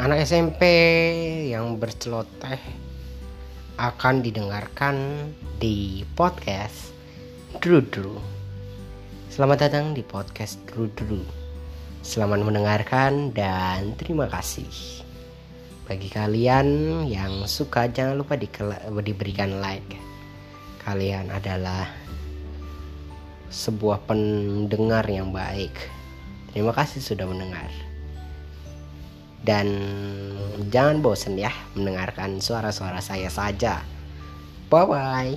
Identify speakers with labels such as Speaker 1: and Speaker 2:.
Speaker 1: anak SMP yang berceloteh akan didengarkan di podcast Dru Dru. Selamat datang di podcast Dru Dru. Selamat mendengarkan dan terima kasih. Bagi kalian yang suka jangan lupa diberikan like. Kalian adalah sebuah pendengar yang baik. Terima kasih sudah mendengar dan jangan bosan ya mendengarkan suara-suara saya saja. Bye bye.